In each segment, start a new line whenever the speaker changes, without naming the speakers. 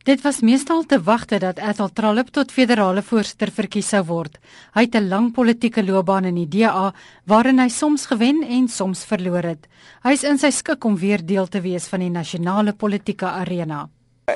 Dit was meestal te wagte dat Ethel Trollip tot federale voorsitter verkies sou word. Hy het 'n lang politieke loopbaan in die DA waarin hy soms gewen en soms verloor het. Hy is in sy skik om weer deel te wees van die nasionale politieke arena.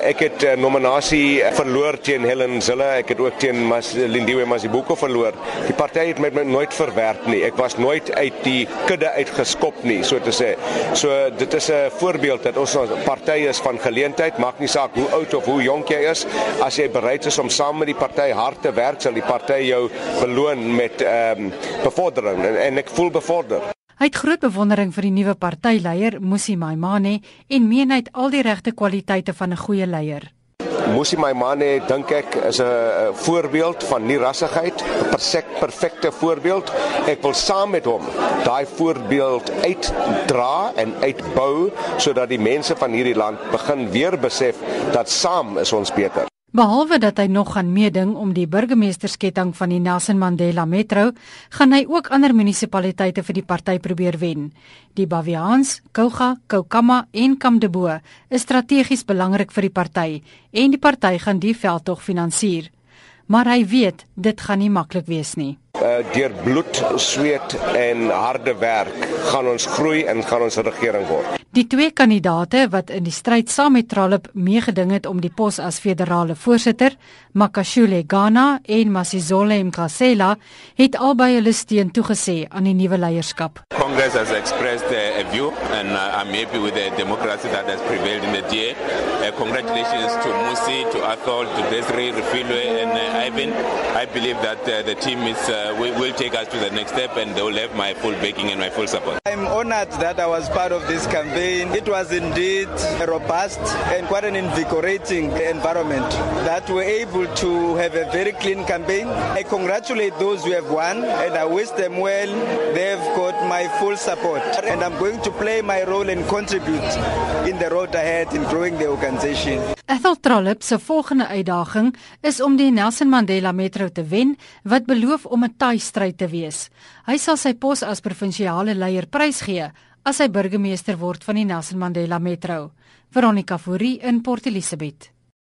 Ek het 'n uh, nominasie verloor teen Helen Zille. Ek het ook teen Mas Lindiwe Masibuko verloor. Die party het met my nooit verwerp nie. Ek was nooit uit die kudde uitgeskop nie, so te sê. So dit is 'n voorbeeld dat ons 'n party is van geleentheid, maak nie saak hoe oud of hoe jonk jy is. As jy bereid is om saam met die party hard te werk, sal die party jou beloon met ehm um, bevordering en, en ek voel bevorder.
Hy het groot bewondering vir die nuwe partyleier, Musi Maimane, en meen hy het al die regte kwaliteite van 'n goeie leier.
Musi Maimane dink ek is 'n voorbeeld van nie rassigheid, 'n perfek, perfekte voorbeeld. Ek wil saam met hom daai voorbeeld uitdra en uitbou sodat die mense van hierdie land begin weer besef dat saam is ons beter.
Behalwe dat hy nog gaan meeding om die burgemeestersketting van die Nelson Mandela Metro, gaan hy ook ander munisipaliteite vir die party probeer wen. Die Baviaans, Kouga, Koukama en Kamdebo is strategies belangrik vir die party en die party gaan die veldtog finansier. Maar hy weet dit gaan nie maklik wees nie
uh, deur bloed, sweet en harde werk gaan ons groei en gaan ons regering word.
Die twee kandidaate wat in die stryd saam met Tralip meegeding het om die pos as federale voorsitter, Makashule Gana en Masizole Mkhasela, het albei hulle steun toegesê aan die nuwe leierskap.
Congress has expressed a view and uh, I'm happy with the democracy that has prevailed in the DA. Uh, congratulations to Musi, to Athol, to Desiree Rufilwe and uh, Ivan. I believe that the team is will take us to the next step and they will have my full backing and my full support.
I'm honored that I was part of this campaign. It was indeed a robust and quite an invigorating environment that we're able to have a very clean campaign. I congratulate those who have won and I wish them well. They've got my full support and I'm going to play my role and contribute in the road ahead in growing the organization.
Ethel Trollip se volgende uitdaging is om die Nelson Mandela Metro te wen wat beloof om 'n taai stryd te wees. Hy sal sy pos as provinsiale leier prysgee as hy burgemeester word van die Nelson Mandela Metro. Veronica Fourie in Port Elizabeth.